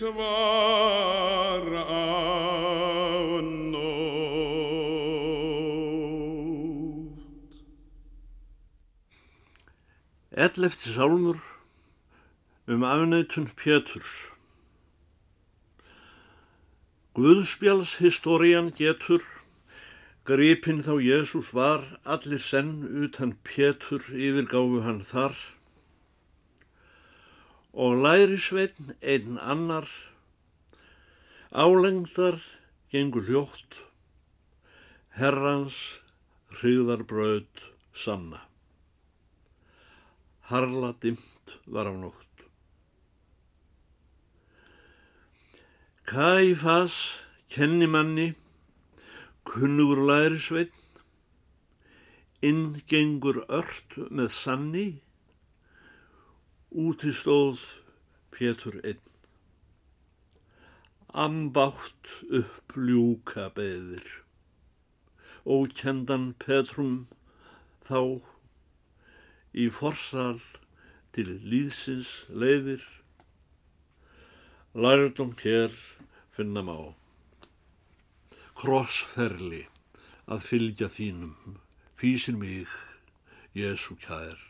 Ellefti sálmur um afneitun Péturs. Guðspjáls historian getur, gripinn þá Jésús var, allir senn utan Pétur yfirgáfu hann þar, og læri sveitn einn annar, álengdar gengur hljótt, herrans hryggðarbraut sanna harla dimmt var á nótt. Kæfas kennimanni, kunnugur lærisveinn, inn gengur ört með sanni, úti stóð Pétur einn. Ambátt upp ljúka beðir, ókendan Petrum þá í forsal til líðsins leiðir, lærdum hér finna má. Krossferli að fylgja þínum, físir mig, Jésu kær.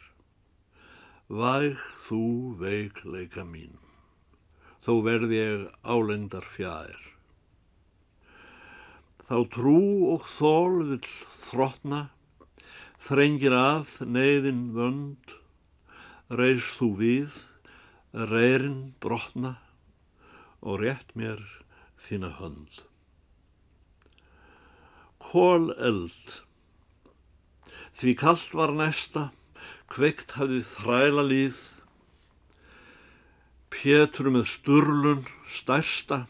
Væg þú veikleika mín, þó verð ég álendar fjær. Þá trú og þól vill þróttna, þrengir að neyðin vönd, reys þú við, reyrin brotna og rétt mér þína hönd. Kól eld, því kallt var næsta, kveikt hafði þræla líð, Pétur með sturlun stærsta,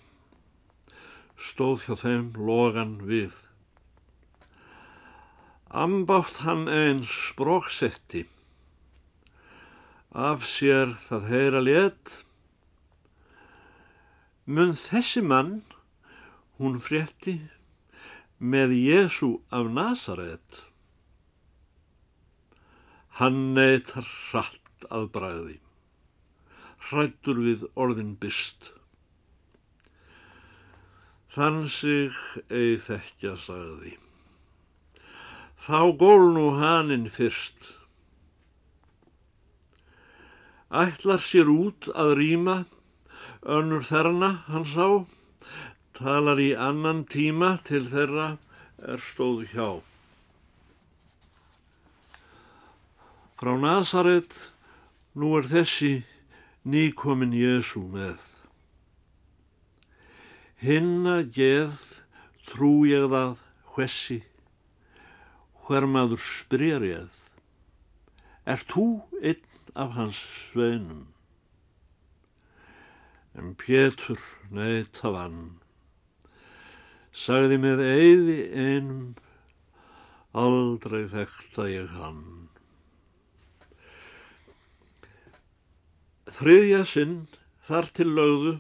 stóð hjá þeim logan við. Ambátt hann einn spróksetti, af sér það heyra létt. Mun þessi mann, hún frétti, með Jésu af Nazaret. Hann neytar hratt að bræði, hrættur við orðin byst. Þann sig eigi þekkja sagði. Þá gól nú haninn fyrst. Ætlar sér út að rýma, önnur þerna hann sá, talar í annan tíma til þeirra er stóð hjá. Frá Nazaret nú er þessi nýkomin Jésu með. Hinna geð trú ég það hvessi, hver maður spyrir ég. Er þú einn af hans sveinum? En Pétur neyta vann, sagði með eyði einum, aldrei þekkta ég hann. Þriðja sinn þar til lögðu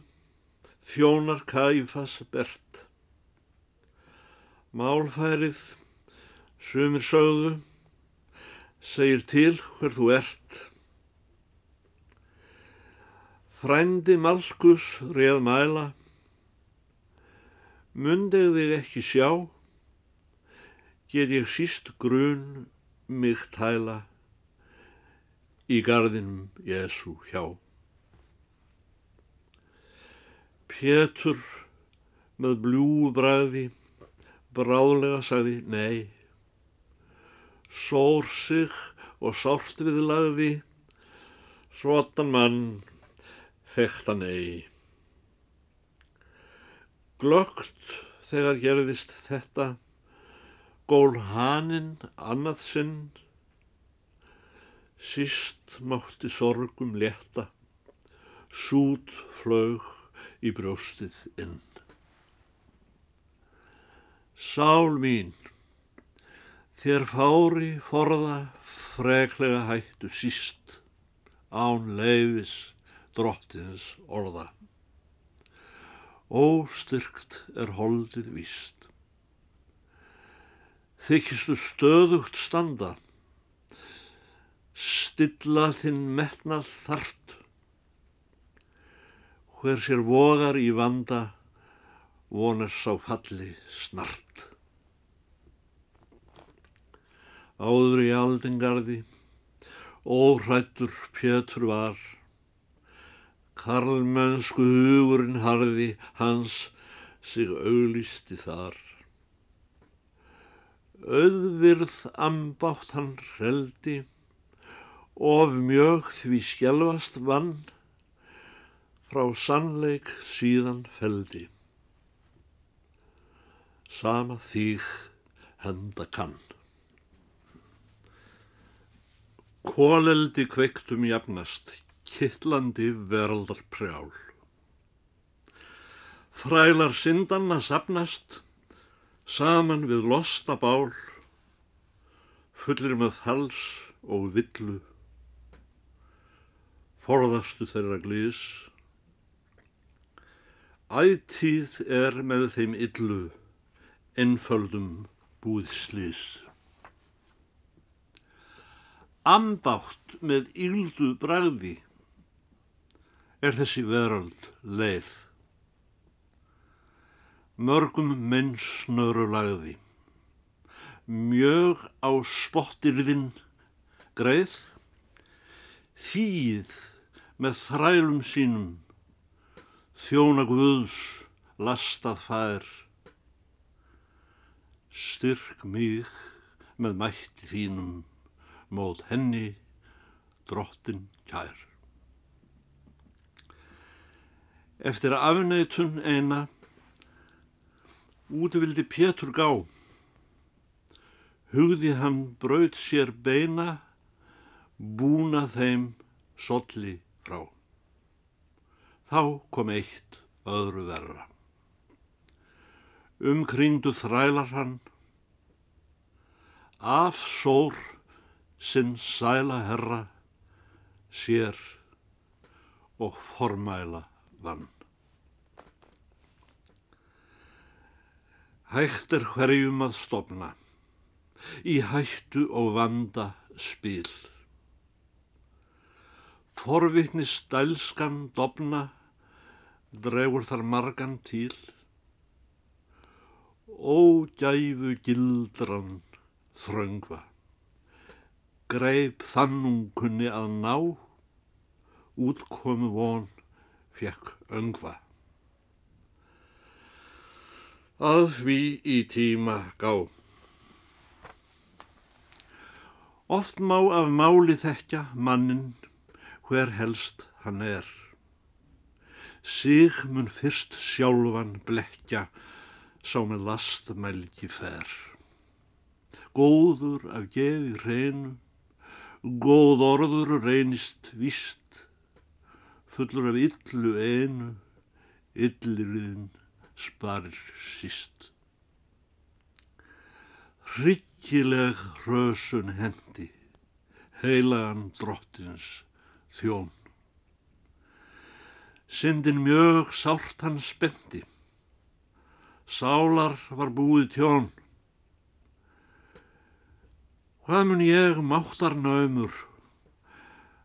þjónar Kaifas bert. Málfærið, sumir sögðu, segir til hver þú ert. Frændi Malkus reð mæla, mundið þig ekki sjá, get ég síst grun mig tæla í gardinum Jésu hjá. Pétur með bljúu bræði bráðlega sagði nei. Sór sig og sárt við lagði, svotan mann fektan ei. Glögt þegar gerðist þetta, gól haninn annað sinn, síst mátti sorgum leta, sút flög í brjóstið inn. Sál mín, þér fári forða freklega hættu síst, án leifis drottins orða. Óstyrkt er holdið víst. Þykistu stöðugt standa, stilla þinn metnað þart, hver sér vogar í vanda, vonar sá falli snart. Áður í aldingarði, óhrættur Pétur var, Karlmennsku hugurinn harði hans sig auglisti þar. Öðvirð ambátt hann hreldi, of mjög því skjelvast vann, frá sannleik síðan feldi. Sama þýg henda kann. Kóleldi kveiktum jafnast, kittlandi veraldar prjál. Þrælar syndanna sapnast, saman við losta bál, fullir með hals og villu, forðastu þeirra glís. Ætíð er með þeim illu, einföldum búðslís. Ambátt með íldu bræði er þessi veröld leið. Mörgum mennsnöru lagði, mjög á spottirðin greið, þýð með þrælum sínum, þjóna guðs lastað fær, styrk mig með mætti þínum, mót henni drottin kær. Eftir afneitun eina, út vildi Pétur gá, hugði hann braut sér beina, búna þeim solli frá. Þá kom eitt öðru verra. Umkringdu þrælar hann, af sór sinn sæla herra sér og formæla vann. Hægt er hverjum að stopna, í hættu og vanda spil. Forvittnis dælskan dopna, dregur þar margan til. Ógæfu gildran þröngva, greip þannum kunni að ná, útkomu von fekk öngva. Að því í tíma gá. Oft má af máli þekkja mannin hver helst hann er. Sig mun fyrst sjálfan blekja sá með last mælgi fer. Góður af geði reynu, góð orður reynist vist, fullur af illu einu, illiriðin sparir síst. Hryggileg rösun hendi, heilagan drottins þjón. Syndin mjög sárt hann spendi. Sálar var búið tjón. Hvað mun ég máttar naumur,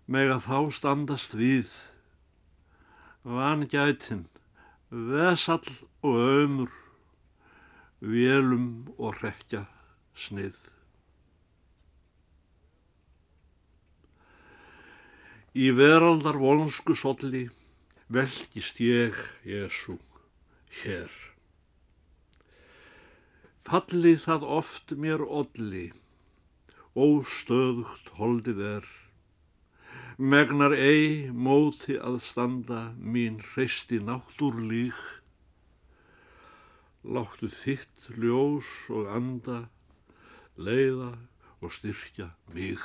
meg að þá standast við, vangætin, vesall og ömur, vélum og rekja snið. Í veraldar volnsku solli velkist ég, Jésu, hér. Falli það oft mér olli, óstöðugt holdið er, megnar ei móti að standa mín hreisti náttúrlík, láttu þitt ljós og anda, leiða og styrkja mig.